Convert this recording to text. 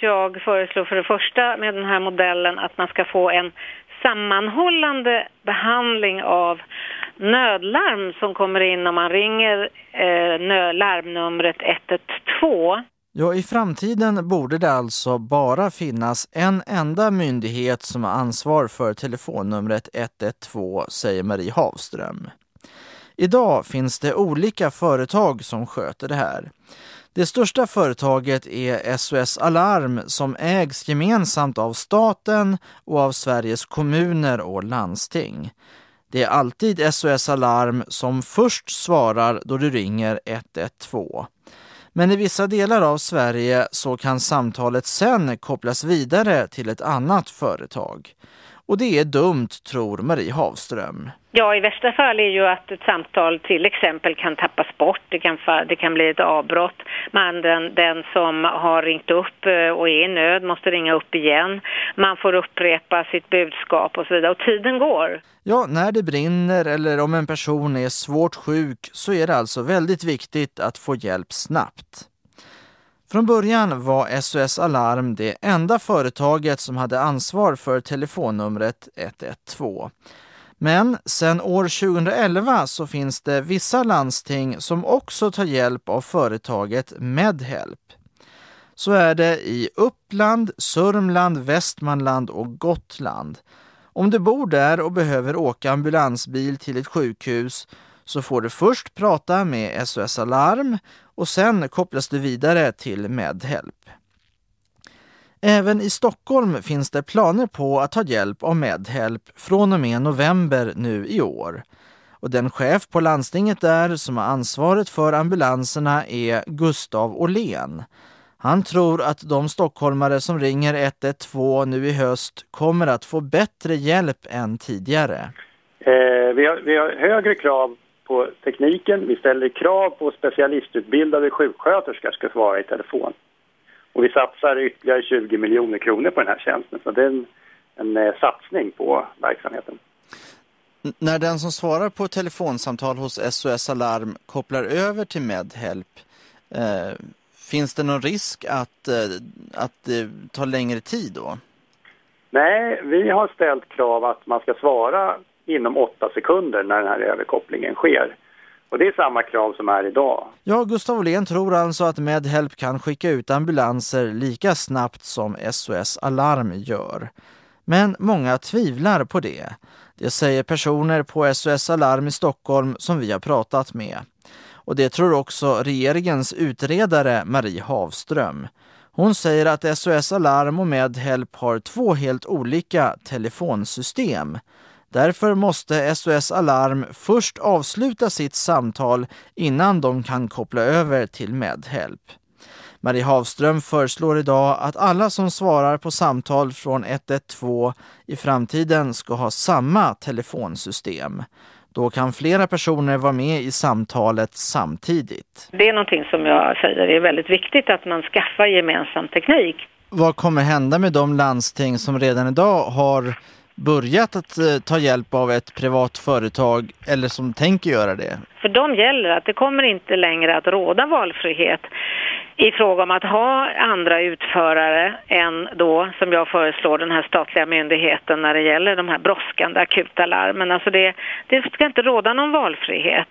Jag föreslår för det första med den här modellen att man ska få en sammanhållande behandling av nödlarm som kommer in om man ringer eh, larmnumret 112. Ja, i framtiden borde det alltså bara finnas en enda myndighet som har ansvar för telefonnumret 112, säger Marie Havström. Idag finns det olika företag som sköter det här. Det största företaget är SOS Alarm som ägs gemensamt av staten och av Sveriges kommuner och landsting. Det är alltid SOS Alarm som först svarar då du ringer 112. Men i vissa delar av Sverige så kan samtalet sen kopplas vidare till ett annat företag. Och det är dumt, tror Marie Havström. Ja, i värsta fall är ju att ett samtal till exempel kan tappas bort, det kan, det kan bli ett avbrott. Men den, den som har ringt upp eh, och är i nöd måste ringa upp igen. Man får upprepa sitt budskap och så vidare och tiden går. Ja, när det brinner eller om en person är svårt sjuk så är det alltså väldigt viktigt att få hjälp snabbt. Från början var SOS Alarm det enda företaget som hade ansvar för telefonnumret 112. Men sedan år 2011 så finns det vissa landsting som också tar hjälp av företaget Medhelp. Så är det i Uppland, Sörmland, Västmanland och Gotland. Om du bor där och behöver åka ambulansbil till ett sjukhus så får du först prata med SOS Alarm och sen kopplas du vidare till Medhelp. Även i Stockholm finns det planer på att ta hjälp av Medhelp från och med november nu i år. Och den chef på landstinget där som har ansvaret för ambulanserna är Gustav Åhlén. Han tror att de stockholmare som ringer 112 nu i höst kommer att få bättre hjälp än tidigare. Eh, vi, har, vi har högre krav på tekniken. Vi ställer krav på specialistutbildade sjuksköterskor ska svara i telefon. Och vi satsar ytterligare 20 miljoner kronor på den här tjänsten. Så det är en, en eh, satsning på verksamheten. N när den som svarar på telefonsamtal hos SOS Alarm kopplar över till Medhelp, eh, finns det någon risk att, eh, att det tar längre tid då? Nej, vi har ställt krav att man ska svara inom åtta sekunder när den här överkopplingen sker. Och det är samma krav som är idag. Ja, Gustav Åhlén tror alltså att Medhelp kan skicka ut ambulanser lika snabbt som SOS Alarm gör. Men många tvivlar på det. Det säger personer på SOS Alarm i Stockholm som vi har pratat med. Och det tror också regeringens utredare Marie Havström. Hon säger att SOS Alarm och Medhelp har två helt olika telefonsystem. Därför måste SOS Alarm först avsluta sitt samtal innan de kan koppla över till Medhelp. Marie Havström föreslår idag att alla som svarar på samtal från 112 i framtiden ska ha samma telefonsystem. Då kan flera personer vara med i samtalet samtidigt. Det är någonting som jag säger är väldigt viktigt att man skaffar gemensam teknik. Vad kommer hända med de landsting som redan idag har börjat att eh, ta hjälp av ett privat företag eller som tänker göra det? För dem gäller att det kommer inte längre att råda valfrihet i fråga om att ha andra utförare än då, som jag föreslår, den här statliga myndigheten när det gäller de här brådskande akuta larmen. Alltså det, det ska inte råda någon valfrihet.